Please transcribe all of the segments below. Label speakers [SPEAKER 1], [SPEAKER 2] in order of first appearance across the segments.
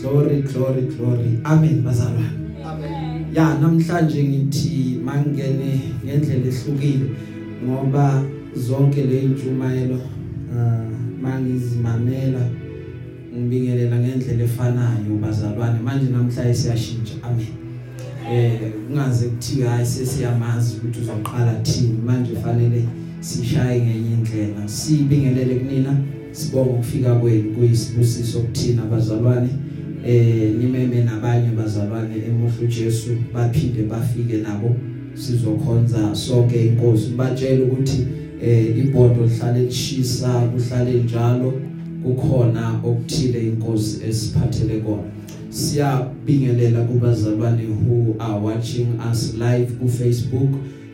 [SPEAKER 1] glory glory glory. Amen bazalwane.
[SPEAKER 2] Amen.
[SPEAKER 1] ya namhlanje ngithi mangene ngendlela ehlukile ngoba zonke le intshumayelo uh, mangizimamela ngibingelela ngendlela efanayo bazalwane. Manje namhlanje siyashintsha. Amen. Eh kungaze kuthiwe hayi sesiyamazi ukuthi uzoqala thini. Manje fanele sishaye ngenye indlela. Sibingelele kunina sibonga ukufika kwenu kuyisibusiso kuthina bazalwane. Eh nimeme nabanye bazalwane emuhlu Jesu baphinde bafike nabo sizokhonza sonke inkosi. Batshela ukuthi eh ibhodo lihlale lishisa kuhlale njalo kukhona okuthile inkosi esiphathele kona. Siyabingelela kubazalwane who are watching us live ku Facebook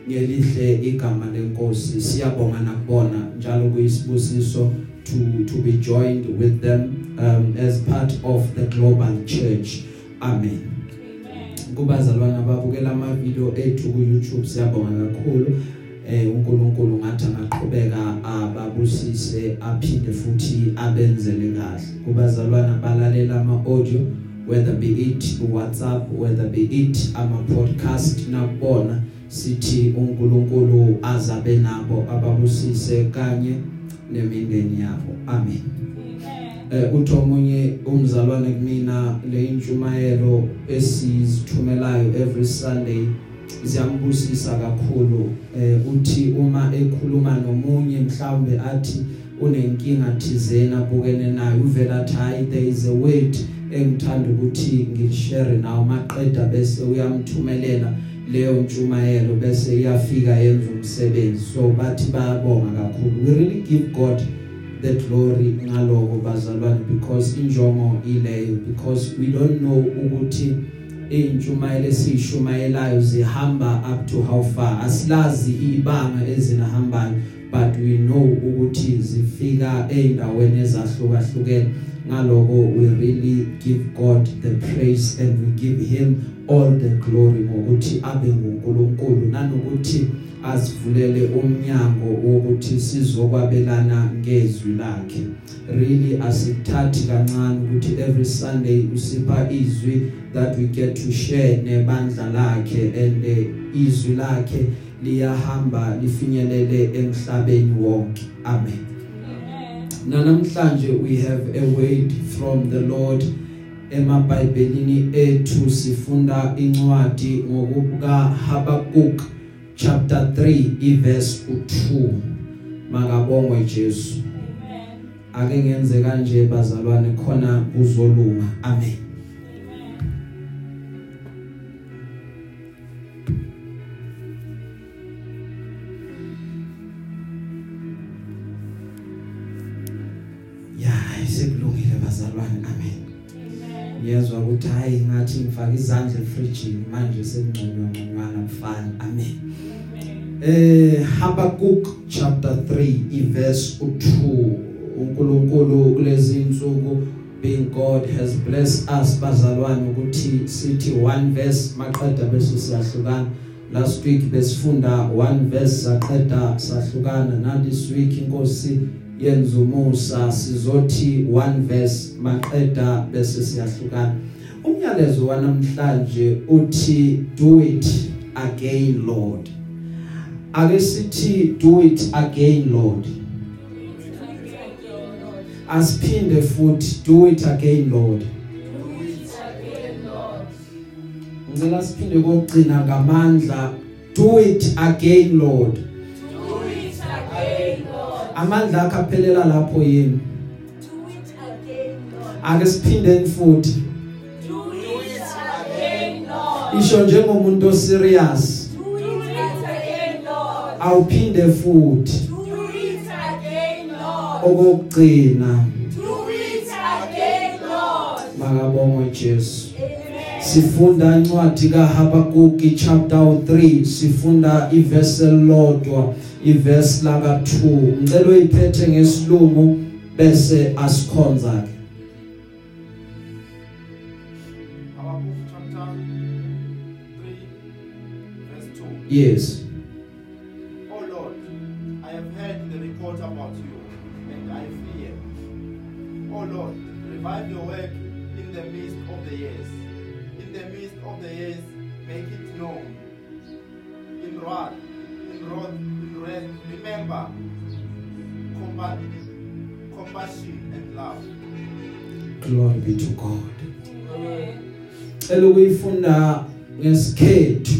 [SPEAKER 1] ngelihle igama lenkosi. Siyabonga nakubona njalo kuyisibusiso to to be joined with them. Um, as part of the global church. Amen. Kubazalwana babukela ama video ethu ku YouTube siyabonga kakhulu. Eh uNkulunkulu ngathi angaqhubeka ababusise aphinde futhi abenzele kahle. Kubazalwana balalela ama audio whether be it WhatsApp whether be it ama podcast nakubona sithi uNkulunkulu azabe nabo ababusise kanye nemindeni yabo. Amen. Eh uthomunye umzalwane kumina le intshumayelo esizithumelayo every Sunday ziyambusisa kakhulu. Eh uthi uma ekhuluma nomunye mhlawumbe athi unenkinga thizena abukene nayo uvela athi hayi there is a word engithanda ukuthi ngishare nawo maqeda bese uyamthumelela leyo ntshumayelo bese iyafika yenza umsebenzi. So bathi bayabonga kakhulu. We really give God the glory ngaloko bazalwane because injongo ileyo because we don't know ukuthi intshumayelo esishumayelayo zihamba up to how far. Asilazi ibanga ezinahambayo but we know ukuthi zifika eindaweni ezahlukahlukene. Ngaloko we really give God the praise and we give him all the glory ngokuthi abe nguNkulunkulu nanokuthi asivulele umnyango wokuthi sizokwabelana ngezwi lakhe. Really asithathi kancane ukuthi every sunday usipha izwi that we get to share nebandla lakhe and uh, izwi lakhe liyahamba lifinyelele emhlabeni wonke. Amen. Namhlanje we have a word from the Lord. Emabhayibhelini ethu sifunda incwadi ngokubuka Habakuk chapter 3 verse 2 makabongwe Jesu. Ake ngenze kanje bazalwane khona kuzolunga. Amen. Ya sekulungile bazalwane. Amen. Ngiyezwa ukuthi hayi ngathi ngifaka izandla efrijini manje sekungconywa ngconywana kufana amen. Eh Habakuk chapter 3 verse 2 uNkulunkulu kulezi insuku being God has blessed us bazalwane ukuthi sithi one verse maqeda bese siyahlukana. Last week besifunda one verse saqeda sahlukana. Na this week inkosi yenza umusa sizothi one verse maqeda bese siyahlukana. Umyalezo wanamhlanje uthi do it again lord. Ake sithi do it again lord. Asiphinde futhi do it again lord. Ngicela siphinde kokugcina ngamandla do it again lord. Amandla akhe aphelela lapho yini ake siphinde futhi isho njengomuntu oserious. Awuphinde futhi. Okugcina makabongwe Jesu. Sifunda incwadi kaHabakuki chapter 3 sifunda iverse elodwa iverse laka 2 ngicela uyiphethe ngesilungu bese asikhonza ke
[SPEAKER 2] Habakkuk chapter 3 verse 2.
[SPEAKER 1] yes
[SPEAKER 2] Oh Lord, I have heard the report about you, and I fear. Oh Lord, revive your work in the midst of the years. In the midst of the years, make it known. In wrath, in wrath, remember compa- compassion and love.
[SPEAKER 1] glory be to God. Cela ukuyifunda ngesikhethu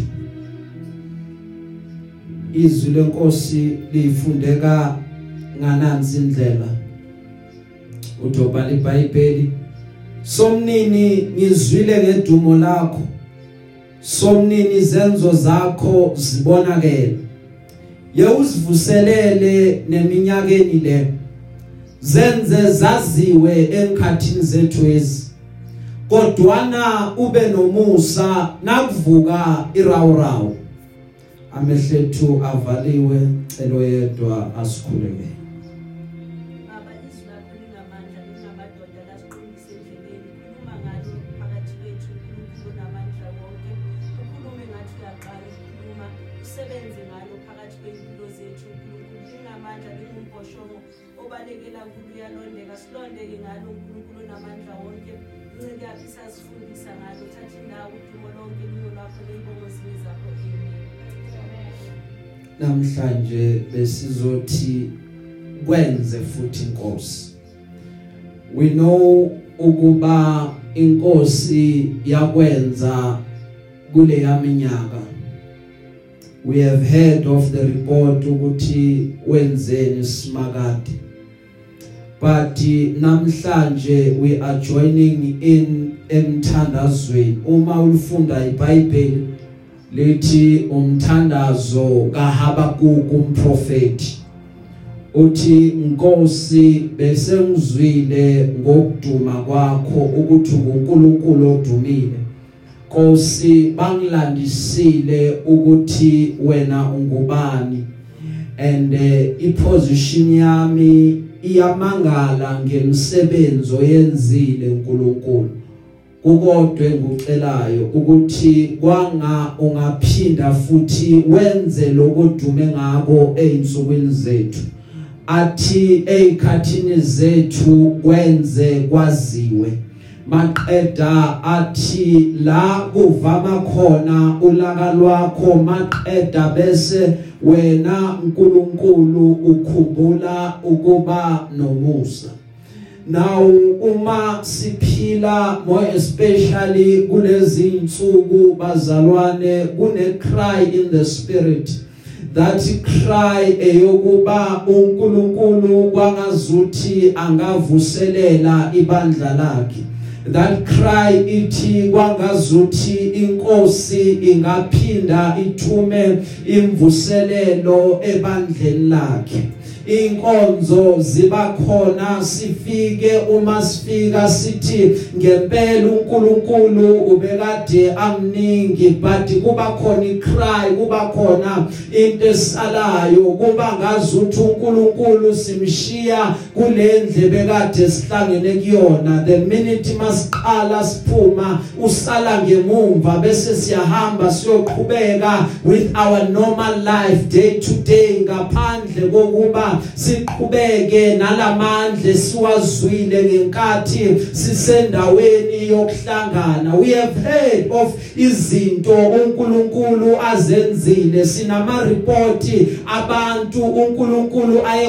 [SPEAKER 1] izwi lenkosi lifundeka nganansi indlela. Udobhala iBhayibheli somnini ngizwile ngedumo lakho somnini izenzo zakho zibonakele. Yewusivuselele neminyakeni le. Zenze zaziwe enkhathini zethu ezi. Kodwana ube nomusa nakuvuka irawurawu amehlethu avaliwe celo yedwa asikhuleke. Namhlanje besizothi kwenze futhi inkosi. We know ukuba inkosi yakwenza kule yaminyaka we have heard of the report ukuthi wenzeni simakade. But uh, namhlanje we are joining in emthandazweni. Uma ulifunda iBhayibheli lithi umthandazo kaHabakuku umprofeti uthi inkosi bese ngizwile ngokuduma kwakho ukuthi uNkulunkulu odumile. Nkosi bangilandisile ukuthi wena ungubani and uh, iposition yami iyamangala ngemisebenzi oyenzile uNkulunkulu kukodwe ngucelayo ukuthi kwanga ungaphinda futhi wenze lokudume ngako einsukwini zethu. Athi ezikhathini zethu kwenze kwaziwe. Maqeda athi la kuvama khona ulaka lwakho. Maqeda bese wena uNkulunkulu ukhumbula ukuba nomusa. Now uma siphila more especially kulezi insuku bazalwane kune cry in the spirit. That cry eyokuba uNkulunkulu kwangazuthi angavuselela ibandla lakhe. That cry ithi kwangazuthi inkosi ingaphinda ithume imvuselelo ebandleni lakhe. Inkonzo ziba khona sifike uma sifika sithi ngempela uNkulunkulu ubekade amningi but kuba khona icry kuba khona into esalayo kuba ngazuthi uNkulunkulu simshiya kulendle bekade sihlangene kuyona. The minute masiqala siphuma usala ngemumva bese siyahamba siyoqhubeka with our normal life day to day ngaphandle kokuba siqhubeke nalamandla siwazwile ngenkathi sisendaweni yokuhlangana. We have heard of izinto uNkulunkulu azenzile sinama report abantu uNkulunkulu aye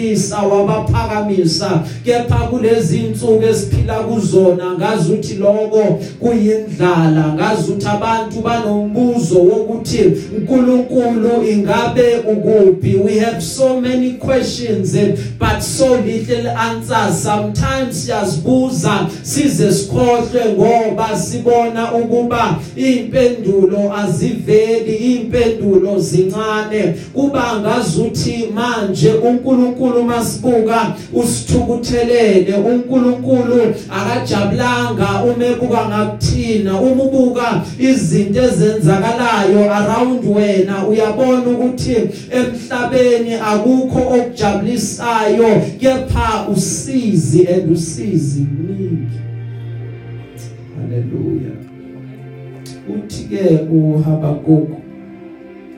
[SPEAKER 1] wabaphilisa wabaphakamisa. Kepha kulezi insuku esiphila kuzona ngazuthi lokho kuyindlala ngazuthi abantu banombuzo wokuthi uNkulunkulu ingabe ukuphi? We have so many questions eh, but so little answers. Sometimes siyazibuza size sikhohlwe ngoba sibona ukuba impendulo aziveli impendulo zincane. Kuba ngazuthi manje uNkulunkulu masibuka usithukuthelele uNkulunkulu akajabulanga umebuka ngakuthina umubuka izinto ezenzakalayo around wena. Uyabona ukuthi emhlabeni akukho okujabulisayo kepha usizi and usizi mningi. Haleluya uthi ke uHabakuku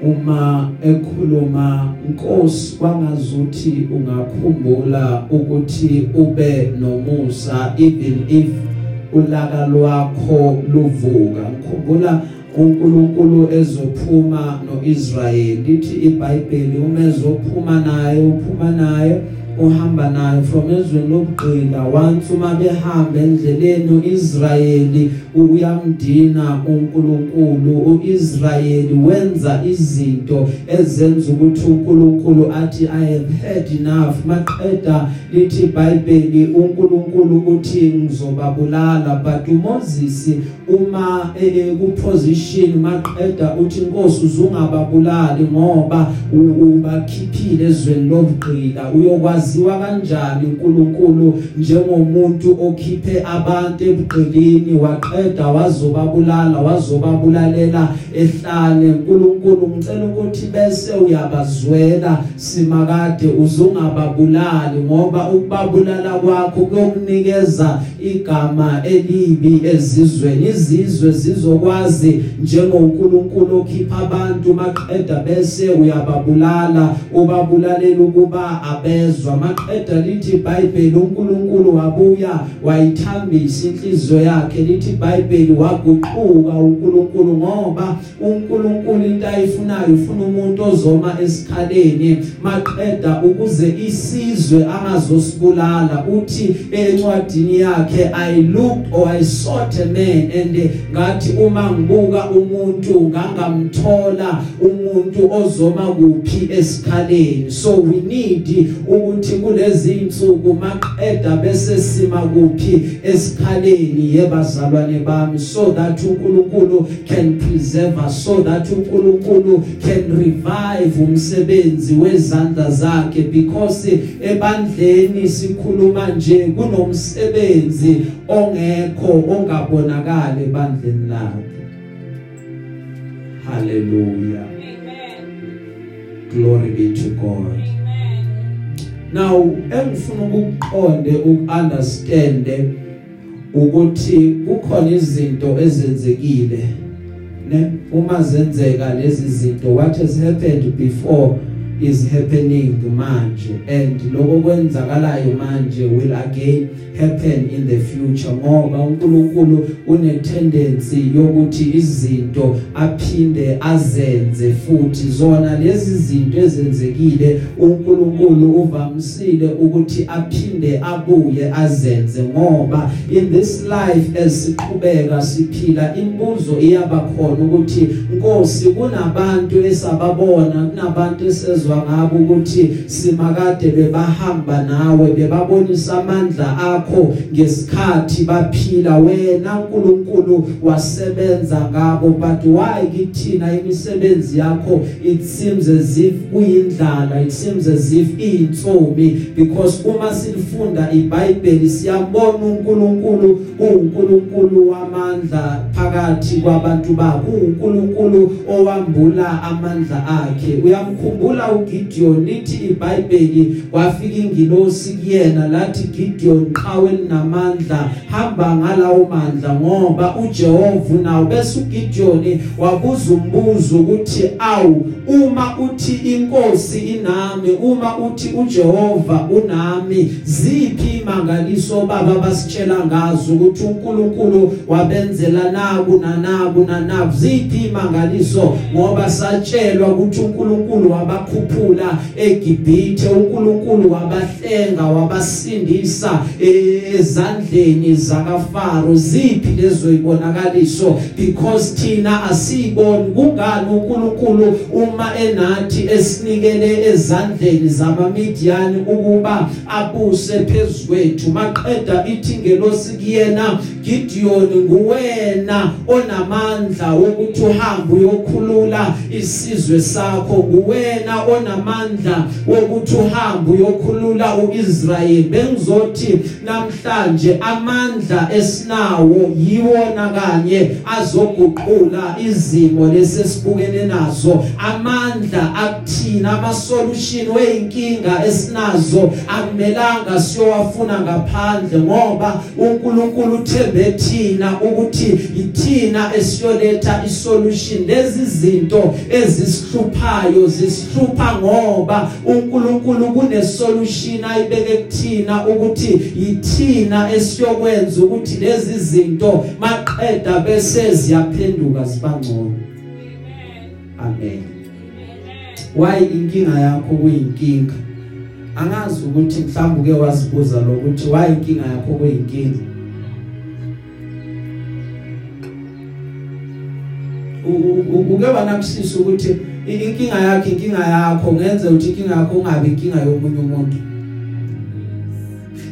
[SPEAKER 1] uma ekhuluma Nkosi kwangazuthi ungakhumbula ukuthi ube nomusa even if ulaka lwakho luvuka. Ngikhumbula uNkulunkulu ezophuma noIsrayeli lithi iBhayibheli uma ezophuma naye uphuma naye uhamba naye from ezweni lobugqila once uma behamba endleleni uIsrayeli uyamdina uNkulunkulu. uIsrayeli wenza izinto ezenza ukuthi uNkulunkulu athi i have had enough. Maqeda lithi iBhayibheli uNkulunkulu uthi ngizobabulala. But uMoses uma ekuposition maqeda uthi inkosi uzungababulali ngoba ubakhiphile ezweni lobugqila uyokwazi waziwa kanjani uNkulunkulu njengomuntu okhiphe abantu ebugqilini waqeda wazobabulala wazobabulalela ehlane? uNkulunkulu ngicela ukuthi bese uyabazwela simakade uzungababulali ngoba ukubabulala kwakho kuyokunikeza igama elibi ezizweni. Izizwe zizokwazi njengoNkulunkulu okhipha abantu maqeda bese uyababulala ubabulalela ukuba abezwa ukuzwa maqeda lithi iBhayibheli uNkulunkulu wabuya wayithambisa inhliziyo yakhe. Lithi iBhayibheli waguquka uNkulunkulu ngoba uNkulunkulu into ayifunayo ufuna umuntu ozoma esikhaleni. Maqeda ukuze isizwe angazosibulala uthi encwadini yakhe i looked or i sought a man and ngathi uma ngibuka umuntu ngangamthola umuntu ozoma kuphi esikhaleni. So we need ukuthi ukuthi kulezi insuku maqeda bese sima kuphi esikhaleni yebazalwane bami. So that uNkulunkulu can preserve so that uNkulunkulu can revive umsebenzi wezandla zakhe. Because ebandleni sikhuluma nje kunomsebenzi ongekho ongabonakala ebandleni lakhe. Hallelujah. Amen. Glory be to god. amen. Now engifuna ukuqonde ukunderstand ukuthi kukhona izinto ezenzekile ne? Uma zenzeka lezi zinto what has happened before? Is happening manje and lokho kwenzakalayo manje will again happen in the future ngoba uNkulunkulu une tendency yokuthi izinto aphinde azenze futhi zona lezi zinto ezenzekile uNkulunkulu uvamsile ukuthi aphinde abuye azenze ngoba in this life esiqhubeka siphila imbuzo iyaba khona ukuthi Nkosi kunabantu esababona kunabantu esezwa uzwa ngabo ukuthi simakade bebahamba nawe bebabonisa amandla akho ngesikhathi baphila. Wena uNkulunkulu wasebenza ngabo but why kithina imisebenzi yakho? It seems as if kuyindlala it seems as if iyinsomi because uma silifunda iBhayibheli siyabona uNkulunkulu uNkulunkulu wamandla phakathi kwabantu bakhe uNkulunkulu owambula amandla akhe. Uyamkhumbula uGideon lithi iBhayibheli kwafika ingilosi kuyena lathi Gideon qawe linamandla hamba ngalawo mandla ngoba uJehova nawo bese uGideon wabuza umbuzo ukuthi awu uma uthi inkosi inami uma uthi uJehova unami ziphi imangaliso baba basitshela ngazo ukuthi uNkulunkulu wabenzela naku nanaku nanaku ziphi imangaliso? Ngoba satshelwa ukuthi uNkulunkulu wabakhupha wabakhuphula eGibhithe uNkulunkulu wabahlenga wabasindisa ezandleni zakaFaro. Ziphi lezo ibonakaliso because thina asiboni kungani uNkulunkulu uma enathi esinikele ezandleni zamamidiyani ukuba abuse phezwethu maqeda ithi ngelosi kuyena Gideon nguwena onamandla wokuthi uhambe uyokhulula isizwe sakho. Nguwena onamandla wokuthi uhambe uyokhulula uIsrael bengizothi namhlanje amandla esinawo yiwona kanye azoguqula izimo lesesibukene nazo. Amandla akuthina ama solution weinkinga esinazo akumelanga siyowafuna ngaphandle ngoba uNkulunkulu uthembe thina ukuthi yithina esiyoletha isolution. Lezi zinto ezisihluphayo zisihlupha kepha ngoba uNkulunkulu kunesolution ayibeke kuthina ukuthi yithina esiyokwenza ukuthi lezi zinto maqeda bese ziyaphenduka zibangcono amen. Why inkinga yakho kuyinkinga? Angazi ukuthi mhlawumbe uke wazibuza lokuthi why inkinga yakho kuyinkinga? Uke wanakusisa ukuthi inkinga yakhe inkinga yakho ngenze ukuthi inkinga yakho ungabe inkinga yomunye umuntu.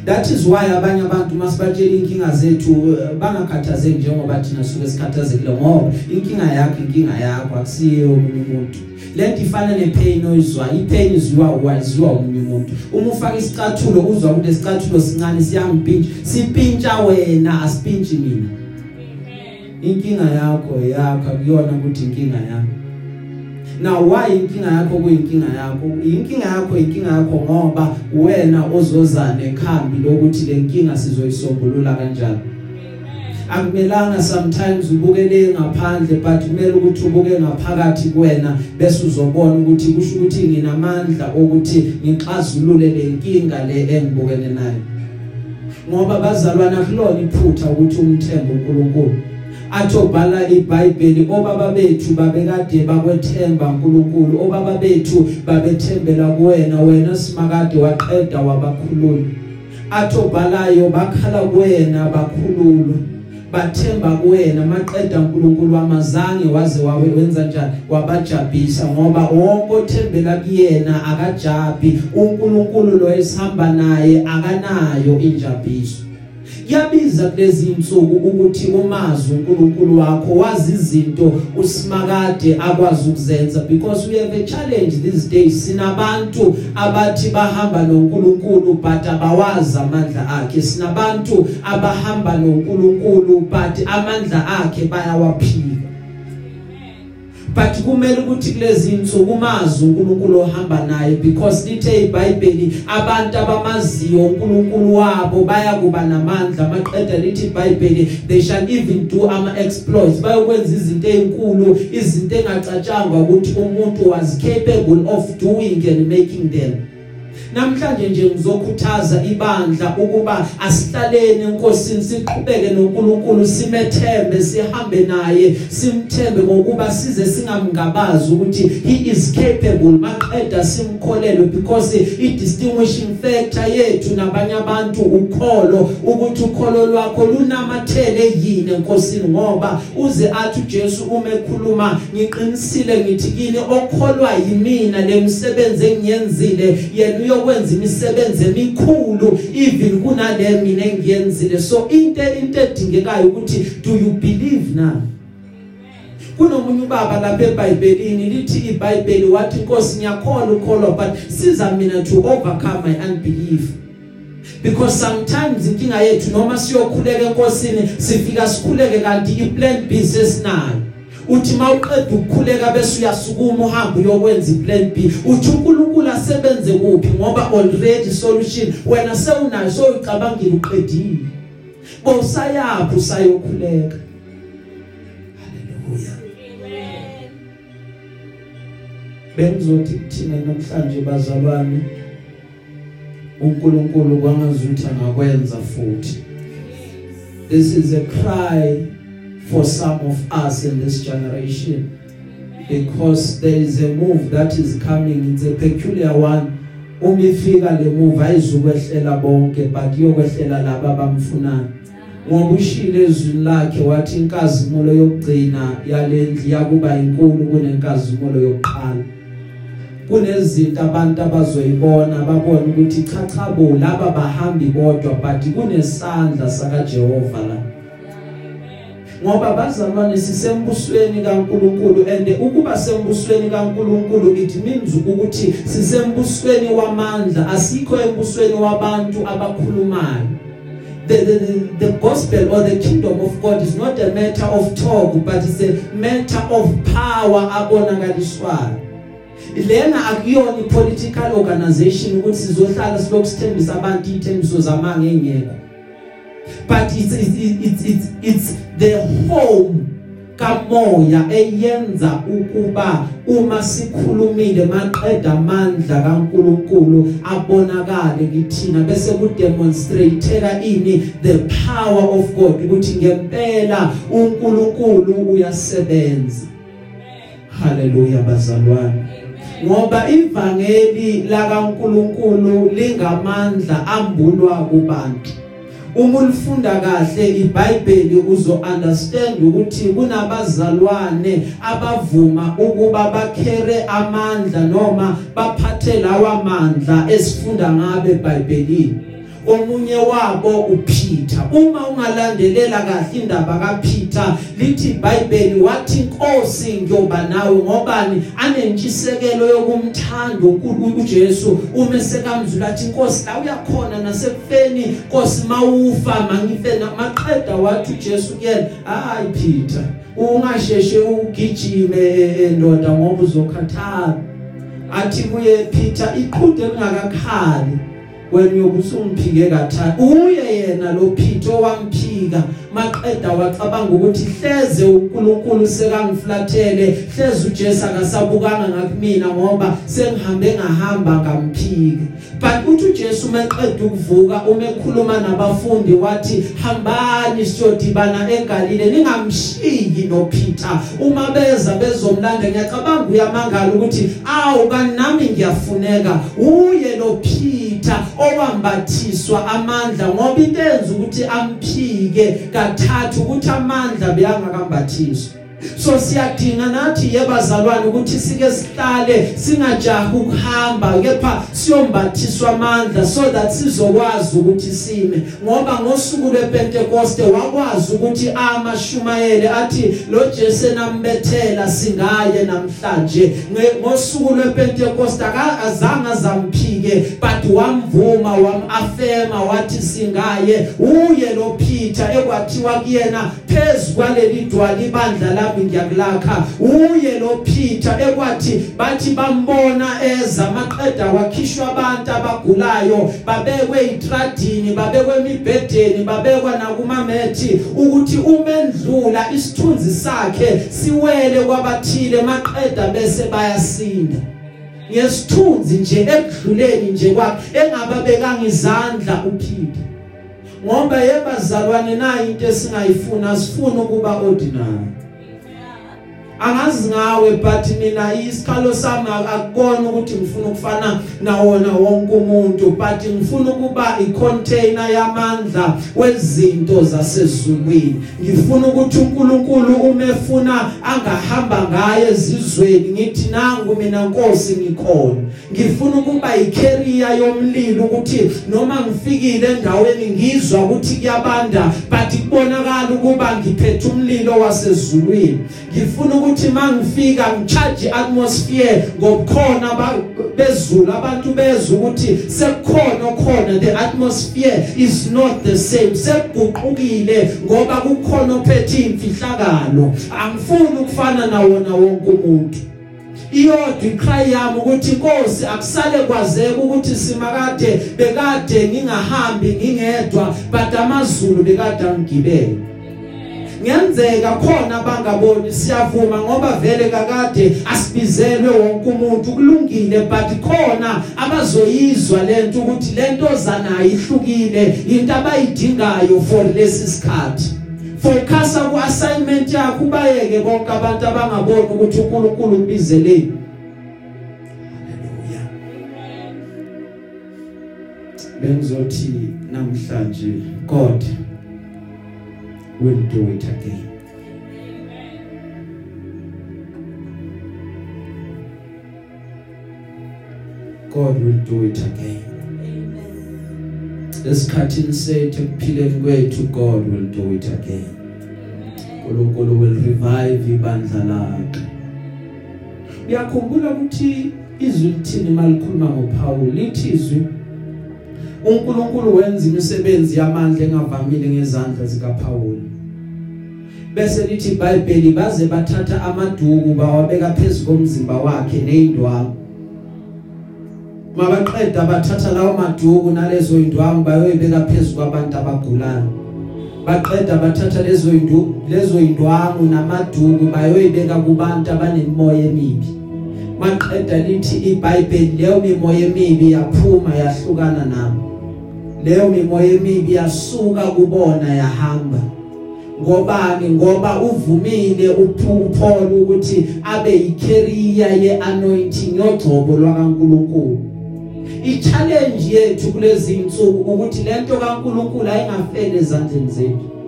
[SPEAKER 1] That is why abanye abantu masibatshela inkinga zethu bangakhathazeki njengoba thina suke sikhathazekile ngoba inkinga yakho inkinga yakho akusiyo omunye umuntu. Lento ifana nepain oyizwa ipain izwa waziwa umunye umuntu. Uma ufaka isicathulo uzwa ukuthi isicathulo sincane siyangipintsha sipintsha wena asipintshi mina. Inkinga yakho yakho akuyona ukuthi inkinga yakho now why inkinga yakho kuyinkinga yakho? Inkinga yakho inkinga yakho ngoba wena ozoza nekhambi lokuthi lenkinga sizoyisombulula kanjani. Akumelanga sometimes ubukele ngaphandle but kumele ukuthi ubuke ngaphakathi kuwena bese uzobona ukuthi kusho ukuthi nginamandla ukuthi ngixazulule lenkinga le engibukene nayo. Ngoba bazalwana kulona iphutha ukuthi umthembe uNkulunkulu. Athobhala iBhayibheli. Obaba bethu babekade bakwethemba uNkulunkulu. Obaba bethu babethembela kuwena. Wena simakade waqeda wabakhulula. Athobhalayo bakhala kuwena bakhululwa bathemba kuwena maqeda uNkulunkulu amazange waze wawe wenza njani? Wabajabisa ngoba wonke othembela kuyena akajabi uNkulunkulu lo esihamba naye akanayo injabiso. Kuyabiza kulezi insuku ukuthi umazi uNkulunkulu wakho wazi izinto usimakade akwazi ukuzenza because we have a challenge these days. Sinabantu abathi bahamba noNkulunkulu but abawazi amandla akhe. Sinabantu abahamba noNkulunkulu but amandla akhe bayawaphika but kumele ukuthi kulezi insuku umazi uNkulunkulu ohamba naye because lithe iBhayibheli abantu abamaziyo uNkulunkulu wabo baya kuba namandla maqeda lithi iBhayibheli they shall even do ama exploits bayokwenza izinto ezinkulu izinto engacatshangwa ukuthi umuntu was capable of doing and making them. Namhlanje nje ngizokhuthaza ibandla ukuba asihlaleni enkosini siqhubeke noNkulunkulu simethembe sihambe naye simthembe ngokuba size singamngabazi ukuthi he is capable. Maqeda simkholelwe because i distinguishing factor yethu nabanye abantu ukholo ukuthi ukholo lwakho lunamathele yini enkosini ngoba uze athi uJesu uma ekhuluma ngiqinisile ngithi kini okholwa yimina lemsebenzi engiyenzile yena uyokwenza imisebenzi emikhulu even kunale mina engiyenzile. So into into edingekayo ukuthi do you believe now kunomunye ubaba lapha eBhayibhelini lithi iBhayibheli wathi inkosi ngiyakholwa ukholwa but siza mina to overcome my unbelief. Because sometimes inkinga yethu noma siyokhuleka enkosini sifika sikhuleke kanti iplan B sesinayo. Uthi mawuqeda ukukhuleka bese uyasukuma uhamba uyokwenza iplan B. Uthi uNkulunkulu asebenze kuphi ngoba already solution wena sewunayo so ucabangile uqedile bosayaphi usayokhuleka? Haleluya bengizothi kuthina namhlanje bazalwane uNkulunkulu kwangazuthi angakwenza futhi. This is a cry for some of us in this generation. Because there is a move that is coming. It's a peculiar one. Uma ifika le move ayizukwehlela bonke but yokwehlela laba abamfunayo ngoba ushile ezwini lakhe wathi inkazimulo yokugcina yalendli yakuba inkulu kunenkazimulo yokuqala. Kunezinto abantu abazoyibona babone ukuthi cha cha bo laba bahambi bodwa but kunesandla saka Jehova la. Ngoba bazalwane sisembusweni kaNkuluNkulu and ukuba sembusweni kaNkuluNkulu it means ukuthi sisembusweni wamandla asikho embusweni wabantu abakhulumayo. The, the the gospel or the kingdom of God is not a matter of talk but it's a matter of power abonakaliswayo. Lena akuyona ipolitical organization ukuthi sizohlala silokusithembisa abantu ithembiso zamanga engekho but it's it's it's it's, it's the home. Kamoya eyenza ukuba uma sikhulumile maqeda amandla kaNkuluNkulu abonakale kithina bese ku demonstrateeka ini the power of God ukuthi ngempela uNkulunkulu uyasebenza. Haleluya bazalwane. Ngoba ivangeli la kaNkuluNkulu lingamandla ambulwa kubantu. Uma ulifunda kahle iBhayibheli uzo understand ukuthi kunabazalwane abavuma ukuba bakhere amandla noma baphathe lawa mandla esifunda ngabe eBhayibhelini. Omunye wabo uPeter. Uma ungalandelela kahle indaba kaPeter lithi iBhayibheli wathi inkosi ngiyoba nawe ngobani? Anentshisekelo yokumthanda uNkulunkulu uJesu. Uma sekamzula athi inkosi la uyakhona nasekufeni. Inkosi mawufa mangife namaqeda wathi uJesu kuyena hayi Peter ungasheshe ugijime endoda ngoba uzokhathala. Athi kuye Peter iqhude lingakakhali wena uyobusumphike kathathu uye yena lo Peter owamphika maqeda wacabanga ukuthi hleze uNkulunkulu sekangiflathele hleze uJesu akasabukanga ngakumina ngoba sengihambe ngahamba ngamphike but uthi uJesu maqeda ukuvuka uma ekhuluma nabafundi wathi hambani siyodibana eGalile ningamshiki no Peter uma beza bezomlanda ngiyacabanga uyamangala ukuthi awu kanami ngiyafuneka uye lo Peter owambathiswa amandla ngoba into enza ukuthi amphike kathathu ukuthi amandla beyangakambathiswa so siyadinga nathi yebazalwane ukuthi sike sihlale singajahi ukuhamba kepha siyombathiswa amandla so that sizokwazi ukuthi sime. Ngoba ngosuku lwePentecoste wakwazi ukuthi amashumayele athi lo Jesu nambethela singaye namhlanje. Ngosuku lwePentecoste akazange zamphike but wamvuma wamafema wathi singaye. Uye lo Peter ekwathiwa kuyena phezulu kwaleli dwali ibandla la nami ngiyakulakha uye lo Peter ekwathi bathi bambona eza maqeda wakhishwa abantu abagulayo babekwe itradini babekwe emibhedeni babekwa nakumamethi ukuthi umendlula isithunzi sakhe siwele kwabathile maqeda bese bayasinda. Ngesithunzi nje ekudluleni nje kwakhe engababekanga izandla uPeter. Ngoba yebazalwane nayo into esingayifuna sifuna ukuba ordinary. Angazi ngawe but mina isikhalo sami akukona ukuthi ngifuna ukufana nawona wonke umuntu. But ngifuna ukuba icontainer yamandla wezinto zasezulwini. Ngifuna ukuthi uNkulunkulu uma efuna angahamba ngaye ezizweni ngithi nangu mina Nkosi ngikhona. Ngifuna ukuba icarrier yomlilo ukuthi noma ngifikile endaweni ngizwa ukuthi kuyabanda but kubonakala ukuba ngiphethe umlilo wasezulwini. Ngifuna ukuthi mangifika ngicharge atmosphere ngokukhona bezulu abantu bezwe ukuthi sekukhona okhona the atmosphere is not the same. Sekuguqukile ngoba kukhona ophethe imfihlakalo angifuni ukufana nawona wonke umuntu. Iyodwa icry yami ukuthi inkosi akusale kwazeka ukuthi simakade bekade ngingahambi ngingedwa but amazulu bekade angigibele. Ngenzeka khona bangaboni siyavuma ngoba vele kakade asibizelwe wonke umuntu. Kulungile but khona abazoyizwa lento ukuthi lento zana ihlukile into abayidingayo for lesi sikhathi. Focus ku assignment yakho ubayeke bonke abantu abangaboni ukuthi uNkulunkulu ubizeleni haleluya. Bengizothi namhlanje God will do it again. God will do it again. Lesikhathini sethu ekuphileni kwethu God will do it again. uNkulunkulu will revive ibandla lakhe. Uyakhumbula ukuthi izwi lithini malikhuluma ngoPaul lithi izwi uNkulunkulu wenza imisebenzi yamandla engavamile ngezandla zikaPaul. bese lithi iBhayibheli baze bathatha amaduku bawabeka phezulu komzimba wakhe neindwangu mabaqeda bathatha lawo maduku nalezo indwangu bayoyibeka phezulu kwabantu abagulayo. Baqeda bathatha lezo indu lezo indwangu namaduku bayoyibeka kubantu abanemoya emibi. Maqeda lithi iBhayibheli leyo mimoya emibi yaphuma yahlukana nabo leyo mimoya emibi yasuka kubona yahamba. Ngobani ngoba uvumile uPaul ukuthi abe yicarrier yeanointing yogcobo lwakaNkuluNkulu. I-challenge yethu kulezi insuku ukuthi lento kaNkuluNkulu ayingafeli ezandleni zethu.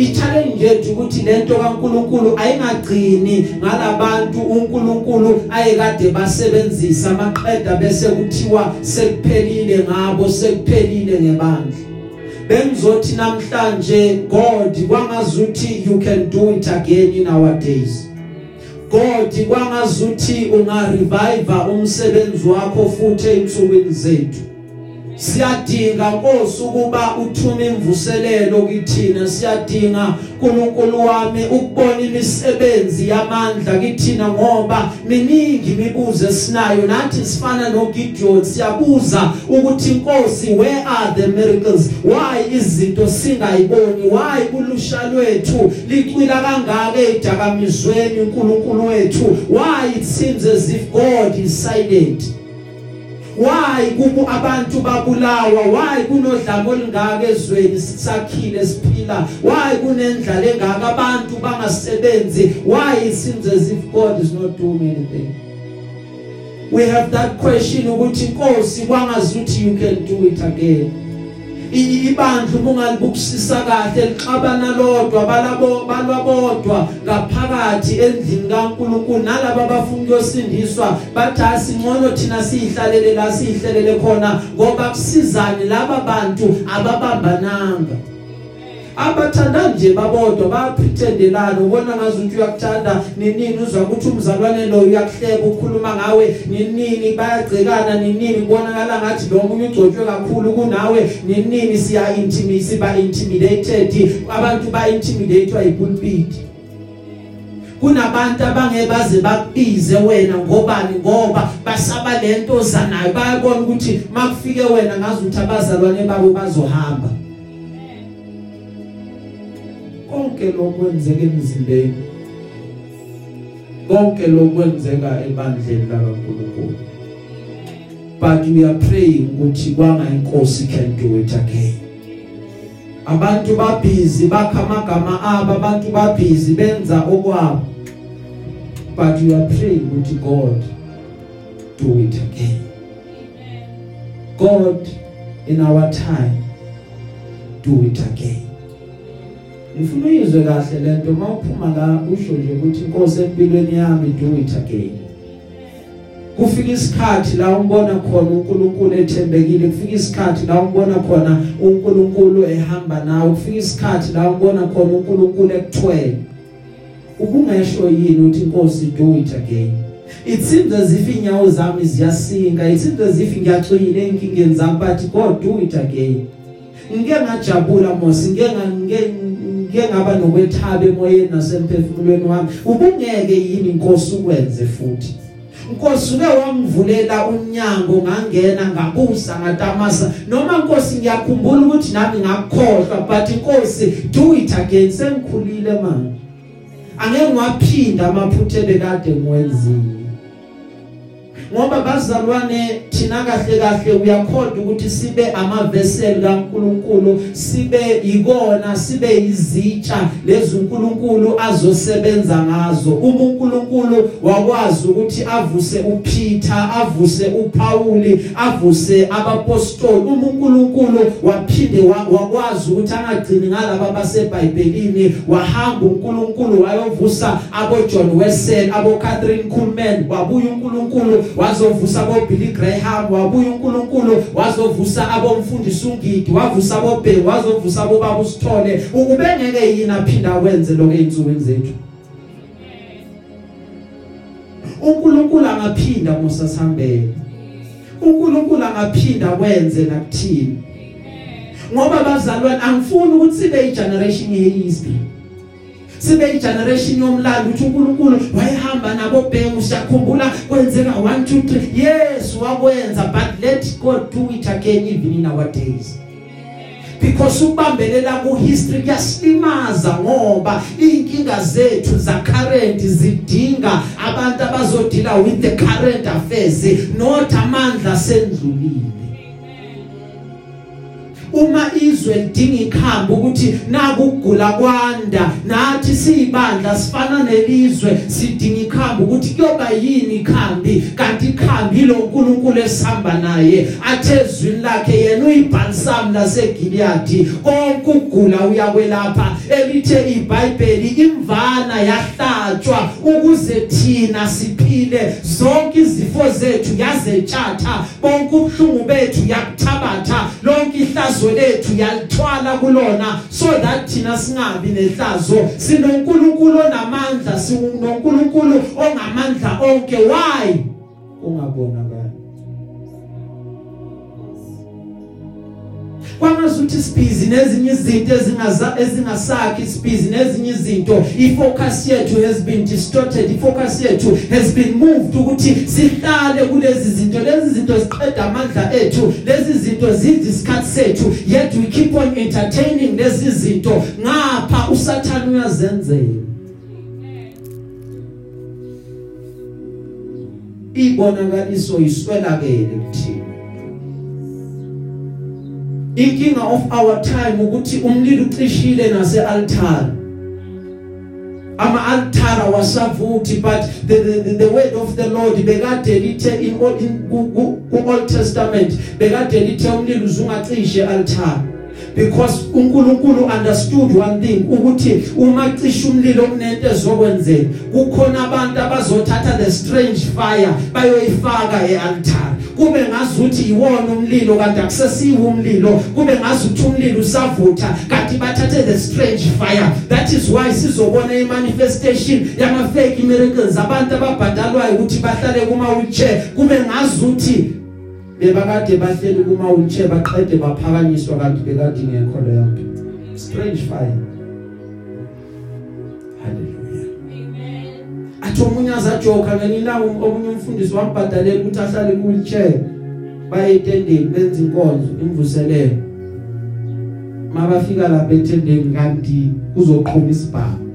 [SPEAKER 1] I-challenge yethu ukuthi lento kaNkuluNkulu ayingagcini ngalabantu uNkulunkulu ayekade basebenzisa maqeda bese kuthiwa sekuphelile ngabo sekuphelile ngebandla. Bengizothi namhlanje God kwangazuthi you can do it again in our days. God kwangazuthi unga revive umsebenzi wakho futhi einsukwini zethu. Siyadinga Nkosi ukuba uthume imvuselelo kithina. Siyadinga uNkulunkulu wami ukubona imisebenzi yamandla kithina ngoba miningi imibuzo esinayo. Nathi sifana noGideon siyabuza ukuthi Nkosi where are the miracles? Why izinto singayiboni? Why kulusha lwethu licwila kangaka edakamizweni uNkulunkulu wethu? Why it seems as if God is silent? Why kubu abantu babulawa? Why kunodlamo olungaka ezweni? Sisakhile siphila. Why kunendlala engaka? Abantu bangasebenzi. Why it seems as if God is not doing anything? We have that question ukuthi inkosi kwangazuthi you can do it again. Ibandla ungalibukisisa kahle lixabana lodwa balabo balwabodwa ngaphakathi endlini kaNkuluNkulu. Nalabo abafuna ukuyosindiswa bathi asingcono thina sihlalele la sihlelele khona ngoba kusizane laba bantu ababambananga. Abathanda nje babodwa bayaprethendelana ubona ngazuthi uyakuthanda ninini uzwa ukuthi umzalwane lo uyakuhleka ukhuluma ngawe ninini bayagcekana ninini kubonakala ngathi lo munye ugcotshwe kakhulu kunawe ninini siya intimate siba intimidated abantu ba intimidatewa yipulpit. Kunabantu abangebaze bakubize wena ngobani ngoba basaba lento zanayo. Bayabona ukuthi makufike wena ngazi ukuthi abazalwane babo bazohamba. Konke lokwenzeka emzimbeni. Konke lokwenzeka ebandleni lakaNkuluNkulu. But we are praying ukuthi kwanga inkosi can do it again. Abantu babhizi bakha amagama abo abantu babhizi benza okwabo. But we are praying ukuthi God do it again. God in our time do it again. Ngifuna uyizwe kahle lento mawuphuma la usho nje ukuthi inkosi empilweni yami do it again. Kufika isikhathi la umbona khona uNkulunkulu ethembekile kufika isikhathi la umbona khona uNkulunkulu ehamba nawe kufika isikhathi la umbona khona uNkulunkulu ekuthwele. Ubungesho yini uthi inkosi do it again? It seems as if inyawo zami ziyasinga it seems as if ngiyacwile enkingeni zami but God do it again. Ngike ngajabula mos. Ngike ngike ngaba nokwethaba emoyeni nasemphefumulweni wami. Ubungeke yini inkosi ukwenze futhi? Nkosi uke wangivulela umnyango ngangena ngabusa ngatamasa. Noma Nkosi ngiyakhumbula ukuthi nami ngakukhohlwa but Nkosi do it again. Sengikhulile manje angeke ngwaphinda amaphutha ebekade ngiwenzile ngoba bazalwane thina kahle kahle uyakhoda ukuthi sibe ama vessel kaNkuluNkulu sibe ikona sibe izitsha lezi uNkulunkulu azosebenza ngazo. Uma uNkulunkulu wakwazi ukuthi avuse uPeter avuse uPauli avuse abapostoli uma uNkulunkulu waphinde wakwazi ukuthi angagcini ngalabo baseBhayibhelini wahamba uNkulunkulu wayovusa abo John Wesley abo Catherine Kuhlman wabuya uNkulunkulu wazovusa abo Billy Graham wabuya uNkulunkulu wazovusa abomfundisi ungidi wavusa abo Bheki wazovusa abo baba usithole ukubengeke yini aphinda wenze lokho einsukwini zethu? uNkulunkulu angaphinda mosasambele uNkulunkulu angaphinda kwenze nakuthini? Ngoba bazalwane angifuni ukuthi sibe igeneration yehistory sibe igeneration yomlando uthi uNkulunkulu wayehamba nabo bhengu siyakhumbula kwenzeka 1 2 3 yes wakwenza but let God do it again even in our days. Because ukubambelela ku history kuyasilimaza ngoba inkinga zethu za current zidinga abantu abazodila with the current affairs not amandla sendlulile uma izwe lidinga ikhambi ukuthi nakugula kwanda nathi siyibandla sifana nelizwe sidinga ikhambi ukuthi kuyoba yini ikhambi? Kanti ikhambi lo uNkulunkulu esihamba naye athezwini lakhe yena uyibhalsam laseGilead konke ukugula uyakwelapha elithe iBhayibheli imvana yahlatshwa ukuze thina siphile. Zonke izifo zethu yazetshatha bonke ubuhlungu bethu yakuthabatha lonke ihlazo ihlazo lethu yalithwala kulona so that thina singabi nehlazo. sinoNkulunkulu onamandla sinoNkulunkulu ongamandla onke. Why? Ungabonakala kwangazuthi sibhizi nezinye izinto ezingaza ezingasakhi sibhizi nezinye izinto. Ifocus yethu has been distorted. Ifocus yethu has been moved ukuthi sihlale kulezi zinto. Lezi zinto ziqeda amandla ethu. Lezi zinto zidiskart sethu. Yet we keep on entertaining lezi zinto. Ngapha usathana uyazenzela. Ibonakaliso iswelakele kuthina inkinga of our time ukuthi umlilo ucishile nase altar ama altar wasavuthi but the, the, the, the word of the Lord bekade lithe in old in ku Old Testament bekade lithe umlilo uzungacishe altar. Because uNkulunkulu understood one thing ukuthi uma cisha umlilo kunento ezokwenzeka. Kukhona abantu abazothatha the strange fire bayoyifaka ealtar. Kube ngazuthi iwona umlilo kanti akusesiwo umlilo. Kube ngazuthi umlilo usavutha kanti bathathe the strange fire. That is why sizobona imanifestation yama fake miracles. Abantu ababhadalwayo ukuthi bahlale kuma wheelchair kube ngazuthi bebakade bahleli kuma wheelchair baqede baphakanyiswa kanti bekade ngekho leyo strange fire. Haleluya amen. Athi omunye azajoka ngenina omunye umfundisi wambhadalela ukuthi ahlale ku wheelchair baye etendeni benza inkonzo imvuselelo mabafika lapha etendeni kanti kuzoqhuma isibhamu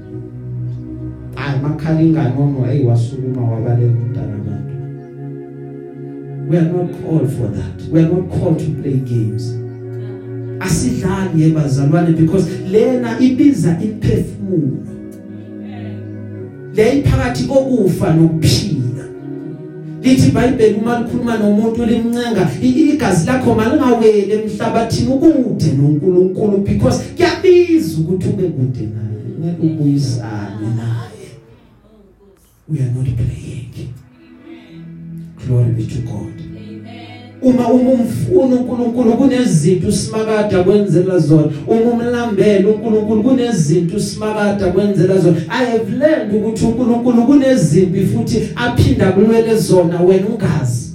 [SPEAKER 1] hayi makhala ingane ngono ayiwasukuma wabalela umntana we are not called for that. We are not called to play games. Asidlali yebazalwane because lena ibiza imphefumulo le iphakathi kokufa nokuphila. Lithi iBhayibheli uma likhuluma nomuntu limncenga igazi lakho malingawele emhlabathini ukude noNkulunkulu because kuyabiza ukuthi ube kude naye ngeke ubuyisane naye. We are not playing. Glory be to God. Uma uma umfuna uNkulunkulu kunezinto usimakade kwenzela zona. Uma umlambela uNkulunkulu kunezinto usimakade kwenzela zona. I have learned ukuthi uNkulunkulu kunezimpi futhi aphinda kulwele zona wena ungazi.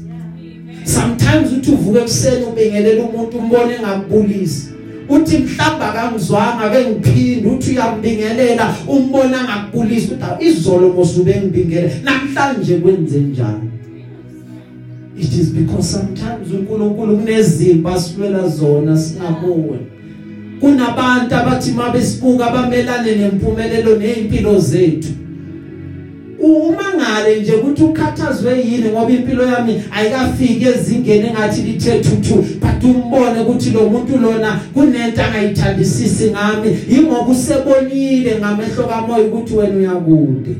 [SPEAKER 1] Sometimes uthi uvuke ekseni ubingelela umuntu umbone ngakubulisa uthi mhlamba kangizwanga ake ngiphinde uthi uyambingelela umbona ngakubulisa uthi izolo mosube ngibingelela. Namhlanje kwenze njani it is because sometimes uNkulunkulu kunezimba silwela zona singaboni kunabantu abathi mabesibuka abamelane nempumelelo nezimpilo zethu. Uma ngale nje ukuthi ukhathazwe yini ngoba impilo yami ayikafiki ezingeni engathi lithe thuthu but umbone ukuthi lo muntu lona kunento angayithandisisi ngami ingoba usebonile ngamehlo kamoya ukuthi wena uyakude.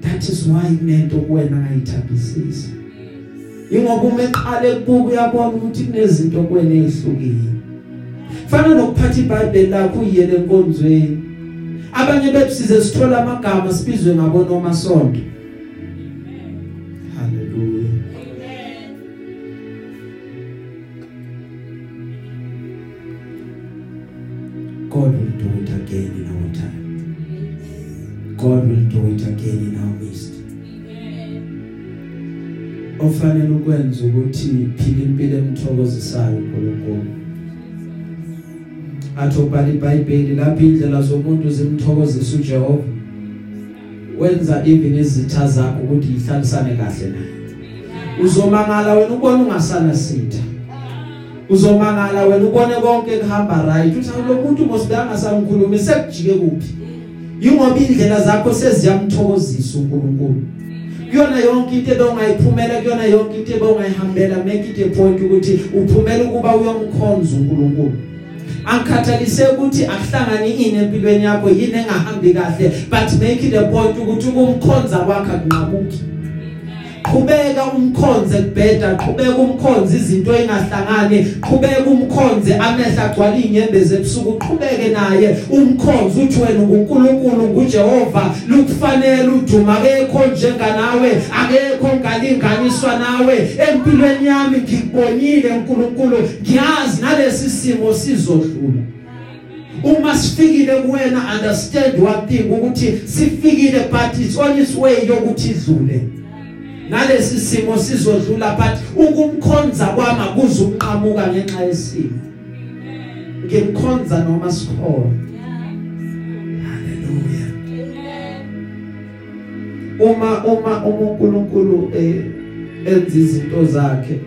[SPEAKER 1] That is why kunento kuwena angayithandisisi. Ingoba uma eqala ebuka uyabona ukuthi kunezinto kuwena ezihlukile fana nokuphatha iBhayibheli lakho uyele enkonzweni. Abanye bethu size sithola amagama sibizwe ngabo noma sonto haleluya God will do it again in our time. God will do it again in our midst. Ofanele ukwenza ukuthi phila impilo emthokozisayo uNkulunkulu athi ubhala iBhayibheli lapha indlela zomuntu zimthokozisa uJehova. Wenza even izitha zakho ukuthi ihlalisane kahle naye uzomangala wena ubona ungasana sitha. Uzomangala wena ubone konke kuhamba right. Uthi lo muntu mosibanga sangikhuluma sekujike kuphi? Yingoba indlela zakho seziyamthokozisa uNkulunkulu kuyona yonke into ebongayiphumela kuyona yonke into ebongayihambela make it a point ukuthi uphumela ukuba uyomkhonza uNkulunkulu. Angikhathalise ukuthi akuhlangani ini empilweni yakho yini engahambi kahle but make it a point ukuthi ukumkhonza kwakhe kunqabuki qhubeka umkhonze kubheda qhubeka umkhonze izinto engahlangani qhubeka umkhonze amehla agcwala inyembezi ebusuku qhubeke naye. Umkhonze uthi wena uNkulunkulu nguJehova. Lukufanele uduma akekho njenganawe akekho ngalinganiswa nawe. Empilweni yami ngikubonile uNkulunkulu ngiyazi nalesi simo sizodlula uma sifikile kuwena understand one thing ukuthi sifikile but it's on its way yokuthi idlule. Nalesi simo sizodlula but ukumkhonza kwami akuzuqhamuka ngenxa yesimo. Ngimkhonza noma sikhona. Haleluya uma uma uNkulunkulu eh enza izinto zakhe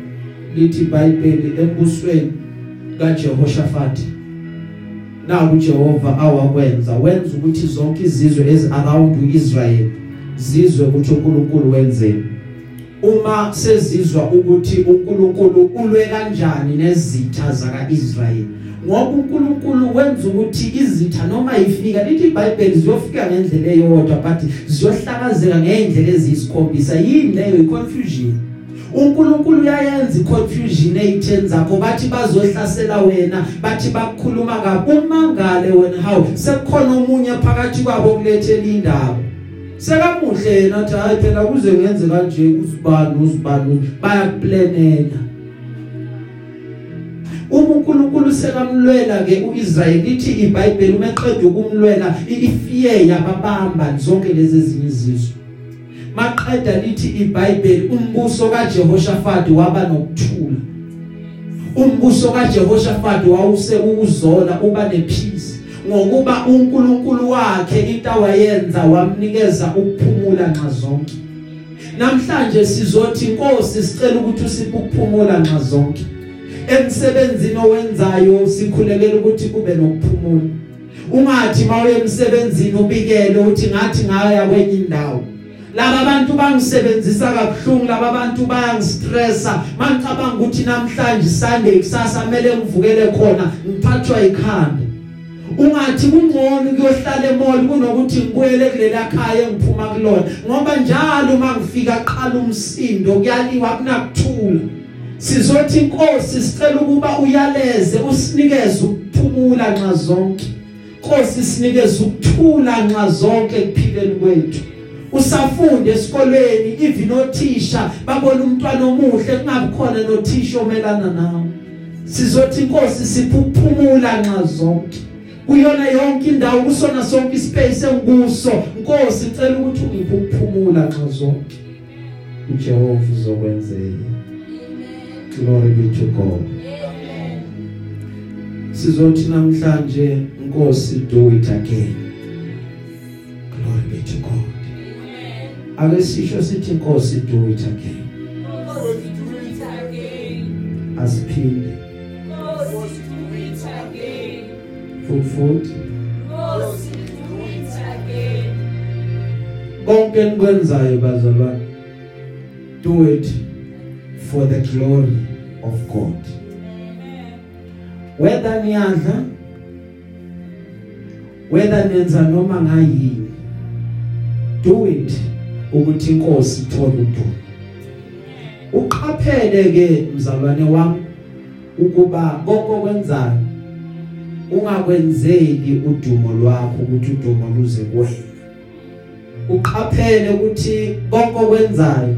[SPEAKER 1] lithi iBhayibheli embusweni kaJehoshaphat na uJehova awakwenza. Wenza ukuthi zonke izizwe ezi around uIsrael zizwe ukuthi uNkulunkulu wenzeni. Uma sezizwa ukuthi uNkulunkulu ulwe kanjani nezitha zakaIsrayeli. Ngoba uNkulunkulu wenza ukuthi izitha noma ifika lithi iBhayibheli ziyofika ngendlela eyodwa but ziyohlakazeka ngeindlela eziyisikhombisa. Yini leyo? Iconfusion. uNkulunkulu uyayenza iconfusion eyitheni zakho bathi bazohlasela wena bathi bakukhuluma kabi. Umangale wena how sekukhona omunye phakathi kwabo kulethela indaba. Sekamuhle yena athi hayi phela kuze ngenze kanje uzibani uzibani bayakuplanela uma uNkulunkulu sekamlwela ke uIsrael lithi iBhayibheli uma eqeda ukumlwela ifiye yababamba zonke lezi ezinye izizwe maqeda lithi iBhayibheli umbuso kaJehoshaphat waba nokuthula. Umbuso kaJehoshaphat wawuse ukuzola uba nepeace ngokuba uNkulunkulu wakhe into awayenza wamnikeza ukuphumula nxa zonke. Namhlanje sizothi inkosi sicela ukuthi usiphe ukuphumula nxa zonke. Emsebenzini owenzayo sikhulekela ukuthi kube nokuphumula. Ungathi mawuye emsebenzini ubikele uthi ngathi ngaya kwenye indawo. Laba abantu bangisebenzisa kabuhlungu laba abantu bayangistressa. Mangicabanga ukuthi namhlanje Sunday kusasa kumele ngivukele khona ngiphathwa ikhanda ungathi kungcono kuyohlala emall kunokuthi ngibuyele kulela khaya engiphuma kulona. Ngoba njalo uma ngifika qala umsindo kuyaliwa kunakuthula. Sizothi inkosi sicela ukuba uyaleze usinikeze ukuphumula nxa zonke. Nkosi sinikeze ukuthula nxa zonke kuphileni kwethu. Usafunde esikolweni even othisha babona umntwana omuhle kungabi khona nothisha omelana nawe. Sizothi inkosi siphuphumula nxa zonke. Kuyona yonke indawo kusona sonke ispace engikuso Nkosi ngicela ukuthi ungiphe ukuphumula nxa zonke. uJehova uzokwenzela. Glory be to God. Amen sizothi namhlanje Nkosi do it again. Glory be to God. Amen ake sisho sithi Nkosi do it again.
[SPEAKER 3] Nkosi do it again.
[SPEAKER 1] Asiphinde. Futhi futhi
[SPEAKER 3] Nkosi do it again
[SPEAKER 1] konke enikwenzayo bazalwane. Do it for the glory of God. Whether niyadla whether nenza noma ngayini do it ukuthi inkosi ithole udumo. Uqaphele ke mzalwane wami ukuba konke kwenzayo ungakwenzeli udumo lwakho ukuthi udumo luze kuwena. Uqaphele ukuthi konke okwenzayo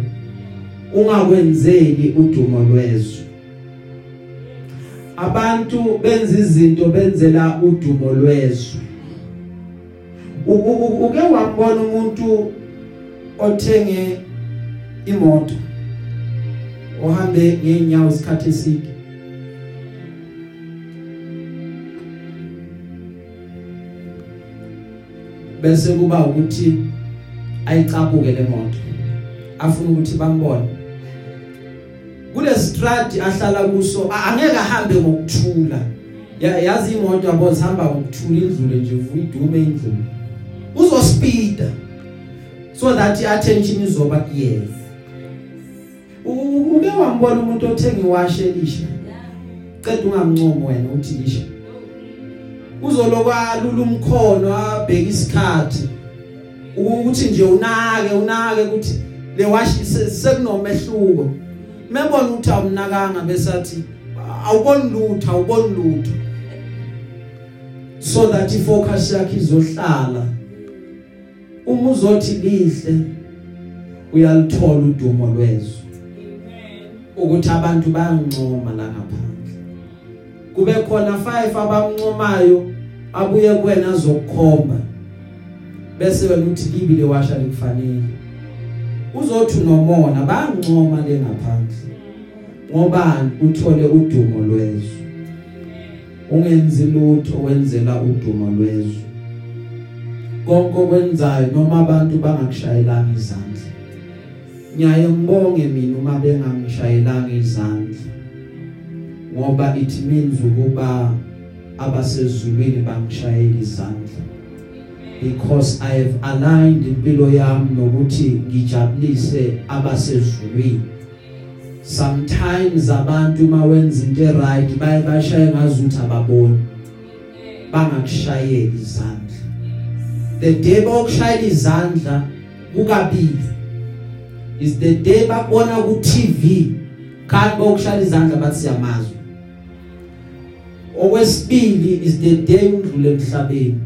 [SPEAKER 1] ungakwenzeli udumo lwezwe. Abantu benza izinto benzela udumo lwezwe. Uke wambona umuntu othenge imoto ohambe ngeenyawo isikhathi eside. Bese kuba ukuthi ayicabuke le moto. Afuna ukuthi bambone. Kule kulestradi ahlala kuso angeke ahambe ngokuthula. Yazi imoto yabo zihamba ngokuthula indlule nje uyidume indlule. Uzospida so that attention izoba yes. Uke wambona umuntu othenga iwashe elisha ceda ungamncomo wena uthi lisha. Uzolokwalula umkhono abheka isikhathi. Ukuthi nje unake unake ukuthi le washi sekunomehluko. Mebona ukuthi awumnakanga besathi awuboni lutho awuboni lutho. So that ifocus yakhe izohlala. Uma uzothi lihle uyalithola udumo lwezwe ukuthi abantu bayangincoma la ngaphandle. Kube khona 5 abamncomayo abuye kuwena zokukhomba. Bese wena uthi libile washa likufanele uzothi nomona bayancoma le ngaphandle ngobani uthole udumo lwezwe. Ungenzi lutho wenzela udumo lwezwe. Konke okwenzayo noma abantu bangakushayelanga izandla. Ngiyaye ngibonge mina uma bengangishayelanga izandla. Ngoba it means ukuba abasezulwini bangishayela izandla. Because i have aligned impilo yami nokuthi ngijabulise abasezulwini. Sometimes abantu uma wenza into eright baye bashaye ngazuthi ababoni. Bangakushayeli izandla. The day bokushayela izandla kukabili. Is the day babona ku TV kanti bokushayela izandla bathi siyamazwa okwesibili is the day undlule emhlabeni.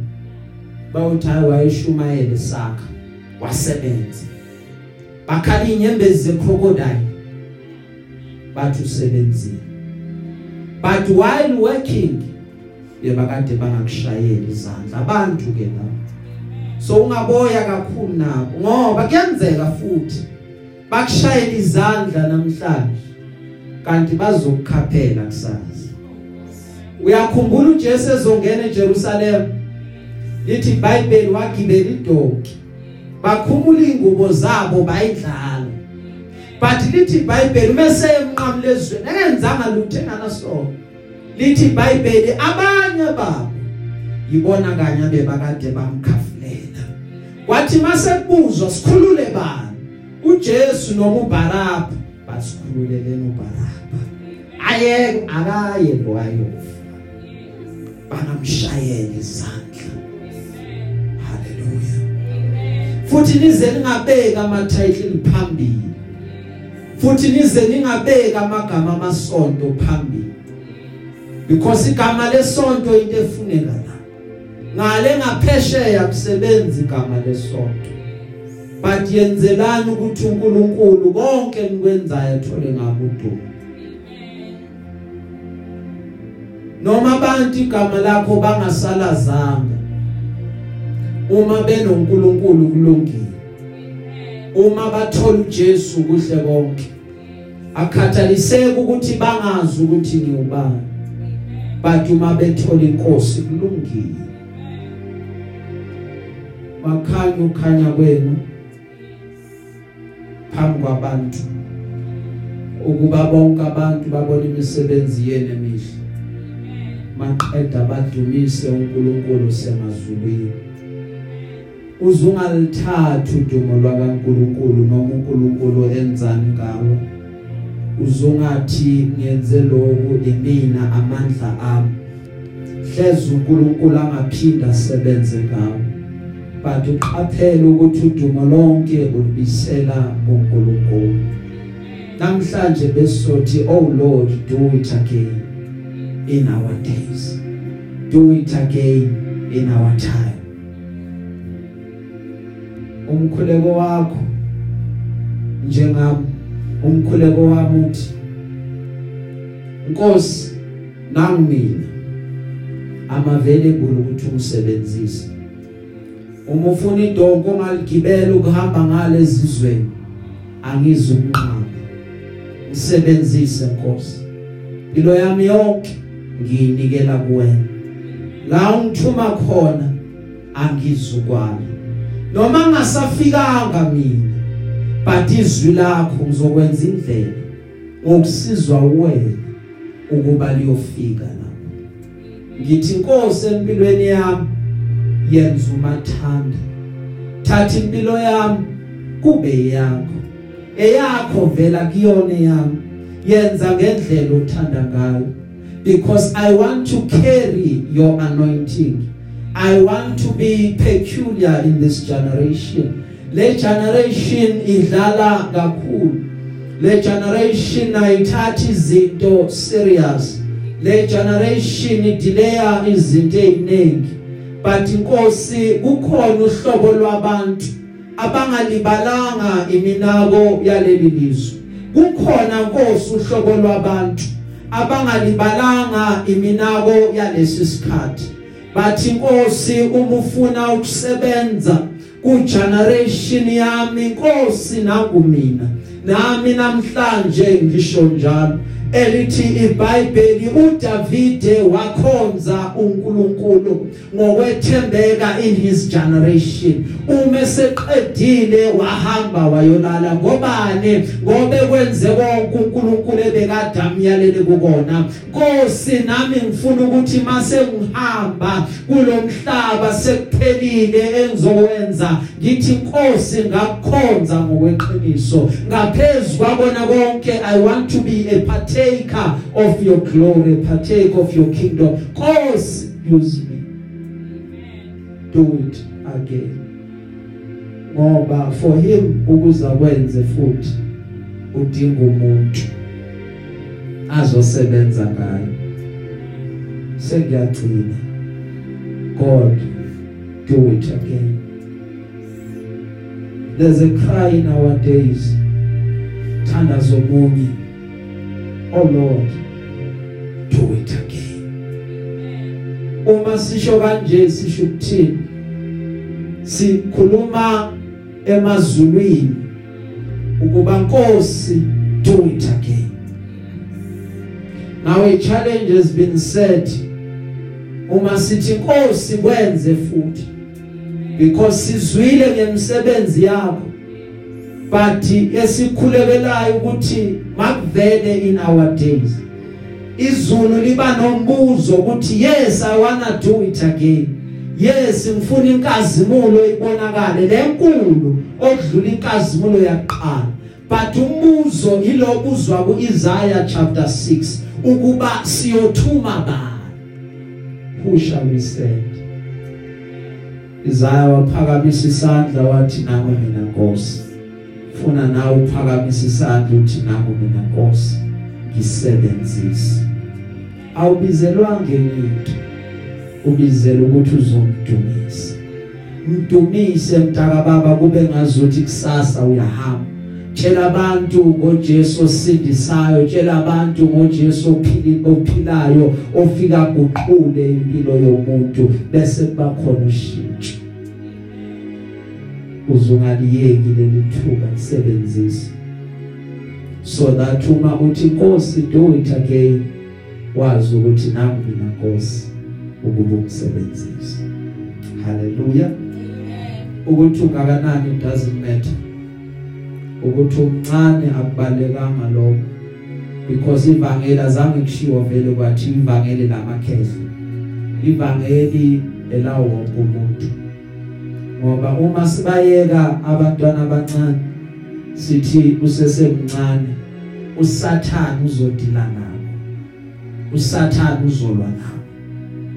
[SPEAKER 1] Bawuthi wayeshumayele sakha wasebenza. Bakhala inyembezi zecrocodile. Bathi usebenzile. But while working yebakade bangakushayela izandla. Abantu ke la so ungaboya kakhulu nabo ngoba kuyenzeka futhi. Bakushayela izandla namhlanje kanti bazokukhaphela kusasa. Uyakhumbula uJesu ezongena eJerusalem. Lithi iBhayibheli wagibela idonki bakhumula ingubo zabo bayidlala. But lithi iBhayibheli mase emnqamlezweni engenzanga lutho enganasono. Lithi iBhayibheli abanye babo yibona kanye bebakade bamkhafulela. Kwathi mase kubuzwa sikhulule bani? uJesu noma uBaraba basikhululeleni uBaraba ayeke akaye lo ayofa bangamshayela izandla. Haleluya futhi nize ningabeki ama title phambili. Futhi nize ningabeki amagama amasonto phambili. Because igama lesonto into efuneka la. Ngale ngaphesheya kusebenza igama lesonto. But yenzelani ukuthi uNkulunkulu konke nikwenzayo athole ngabo udumo noma abantu igama lakho bangasalazanga uma benonkulunkulu kulungile uma bathola uJesu kuhle konke akhathaliseki ukuthi bangazi ukuthi ngiyubani but uma bethola inkosi kulungile. Makhanya ukhanya kwenu phambi kwabantu ukuba bonke abantu babone imisebenzi yene emihle. Maqeda badumise uNkulunkulu semazulwini uzungalithatha udumo lwakaNkulunkulu noma uNkulunkulu enzani ngawo. Uzungathi ngiyenze lokhu imina amandla ami. Hleze uNkulunkulu angaphinda sebenze ngawo. But uqaphele ukuthi udumo lonke ulibisela kuNkulunkulu. Namhlanje besothi oh lord do it again. In our days. Do it again in our time. Umkhuleko wakho njengami umkhuleko wami uthi Nkosi nangimina ama available ukuthi ungisebenzise uma ufuna idonko ongaligibela ukuhamba ngale zizweni angizukunqaba ngisebenzise Nkosi. Ilo yami yonke ngiyinikela kuwena. La ungithuma khona angizukwala. Noma ngingasafikanga mina but izwi lakho ngizokwenza indlela ngokusizwa wena ukuba liyofika lapho. Ngithi inkosi empilweni yami yenza umathanda thatha impilo yami kube yakho eyakho vela kuyona yami yenza ngendlela othanda ngayo. Because i want to carry your anointing. I want to be peculiar in this generation. Le generation idlala kakhulu. Le generation ayithathi izinto serious. Le generation idileya izinto eziningi but inkosi kukhona uhlobo lwabantu abangalibalanga iminako yaleli lizwe. Kukhona inkosi uhlobo lwabantu abangalibalanga iminako yalesi sikhathi. Bathi inkosi uma ufuna ukusebenza ku generation yami inkosi nakumina nami namhlanje ngisho njalo. Elithi iBhayibheli uDavide wakhonza uNkulunkulu ngokwethembeka in his generation. Uma seqedile wahamba wayolala. Ngobane ngobe kwenze konke uNkulunkulu ebekade amyalele kukona? Nkosi nami ngifuna ukuthi mase ngihamba kulomhlaba sekuphelile engizokwenza ngithi Nkosi ngakukhonza ngokweqiniso. Ngaphezulu kwabona konke i want to be a partaker partaker of your glory, partake of your kingdom. Cause use me. Do it again. Ngoba for him ukuza kwenze futhi udinga umuntu azosebenza ngayo. Sengiyagcina. God do it again. There's a cry nowadays. Thanda zomunye oh Lord do it again. Uma sisho kanje sisho ukuthini? Sikhuluma emazulwini ukuba Nkosi do it again. Now a challenge has been set uma sithi Nkosi kwenze futhi. Because sizwile ngemsebenzi yakho. But esikhulekelayo ukuthi makuvele in our days izulu liba nombuzo ukuthi yes i wanna do it again. Yes ngifuna inkazimulo ibonakale. Lenkulu okudlula inkazimulo yaqala. But umbuzo ilobuzwa kuIsaiah chapter 6 ukuba siyothuma ba who shall we send? Isaiah waphakamisa isandla wathi nami mina Nkosi. Ufuna nawe uphakamise isandla uthi nako mina Nkosi ngisebenzise. Awubizelwanga into ubizela ukuthi uzomdumisa. Mdumise mntaka baba kube ngazuthi kusasa uyahamba. Tshela abantu ngoJesu osindisayo tshela abantu ngoJesu ophili ophilayo ofika guqule impilo yomuntu bese kubakhona ushintsho. Uzungaliyeki leli thuba lisebenzise so that uma uthi Nkosi do it again wazi ukuthi nami mina Nkosi ukuba umsebenzise haleluya ukuthi ungakanani doesn't matter. Ukuthi umncane akubalekanga lokho. Because ivangeli azange kushiwo vele kwathi ivangeli lamakhehla ivangeli elawo umuntu. Ngoba uma sibayeka abantwana abancane sithi usesemncane usathana uzodila nabo. Usathana uzolwa nabo.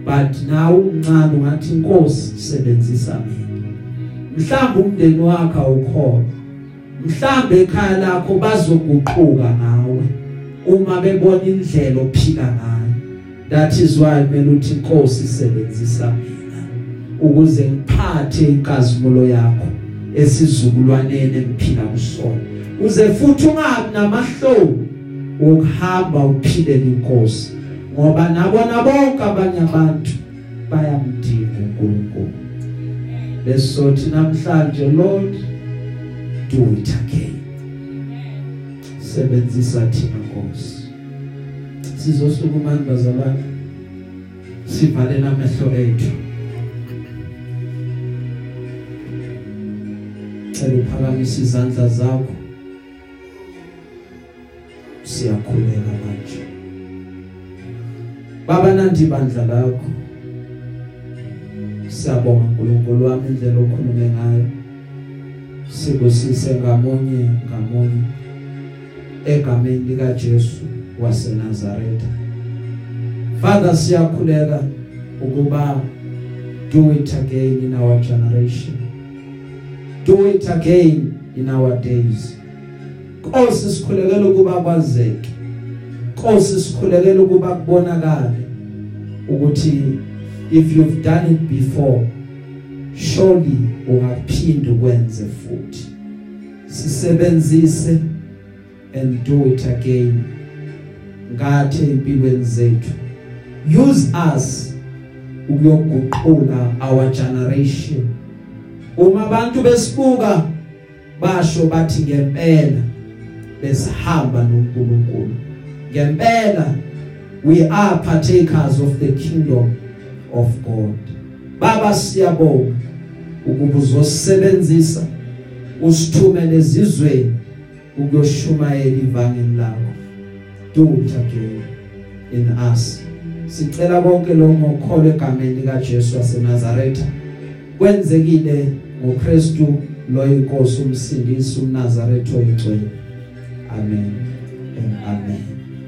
[SPEAKER 1] But nawe umncane ungathi inkosi sebenzisa mina. Mhlawumbe umndeni wakhe awukhona mhlawumbe ekhaya lakho bazoguquka ngawe uma bebona indlela ophila ngayo. That is why kumele uthi inkosi sebenzisa mina. Ukuze ngiphathe inkazimulo yakho esizukulwaneni engiphila kusona. Uze futhi ungabi namahlobo ukuhamba uphile inkosi ngoba nabona bonke abanye abantu bayamdinga uNkulunkulu. Lesothi namhlanje Lord do it again. Sebenzisa thina Nkosi. Sizosukuma bazalwane sivalela amehlo ethu. Cela uphakamise izandla zakho siyakhuleka manje. Baba nanti bandla lakho. Siyabonga uNkulunkulu wami indlela okhulume ngayo. Sibusise ngamunye ngamunye egameni lika Jesu waseNazaretha. Father siyakhuleka ukuba do it again in our generation. Do it again in our days. Nkosi sikhulekela ukuba kwazeke. Nkosi sikhulekela ukuba kubonakale ukuthi if you've done it before surely ungaphinda ukwenze futhi. Sisebenzise and do it again. Ngathi empilweni zethu use us ukuyoguqula our generation. Uma abantu besibuka basho bathi ngempela besihamba noNkulunkulu. Ngempela we are partakers of the kingdom of God. Baba siyabonga ukuba uzosebenzisa usithumele ezizweni ukuyoshumayela ivangeli lakho. Do it again in us. Sicela konke lokho ngokholwa egameni likaJesu waseNazaretha. Kwenzekile ngoKristu lo inkosi umsindisi uNazaretha oyigcwele. Amen and amen.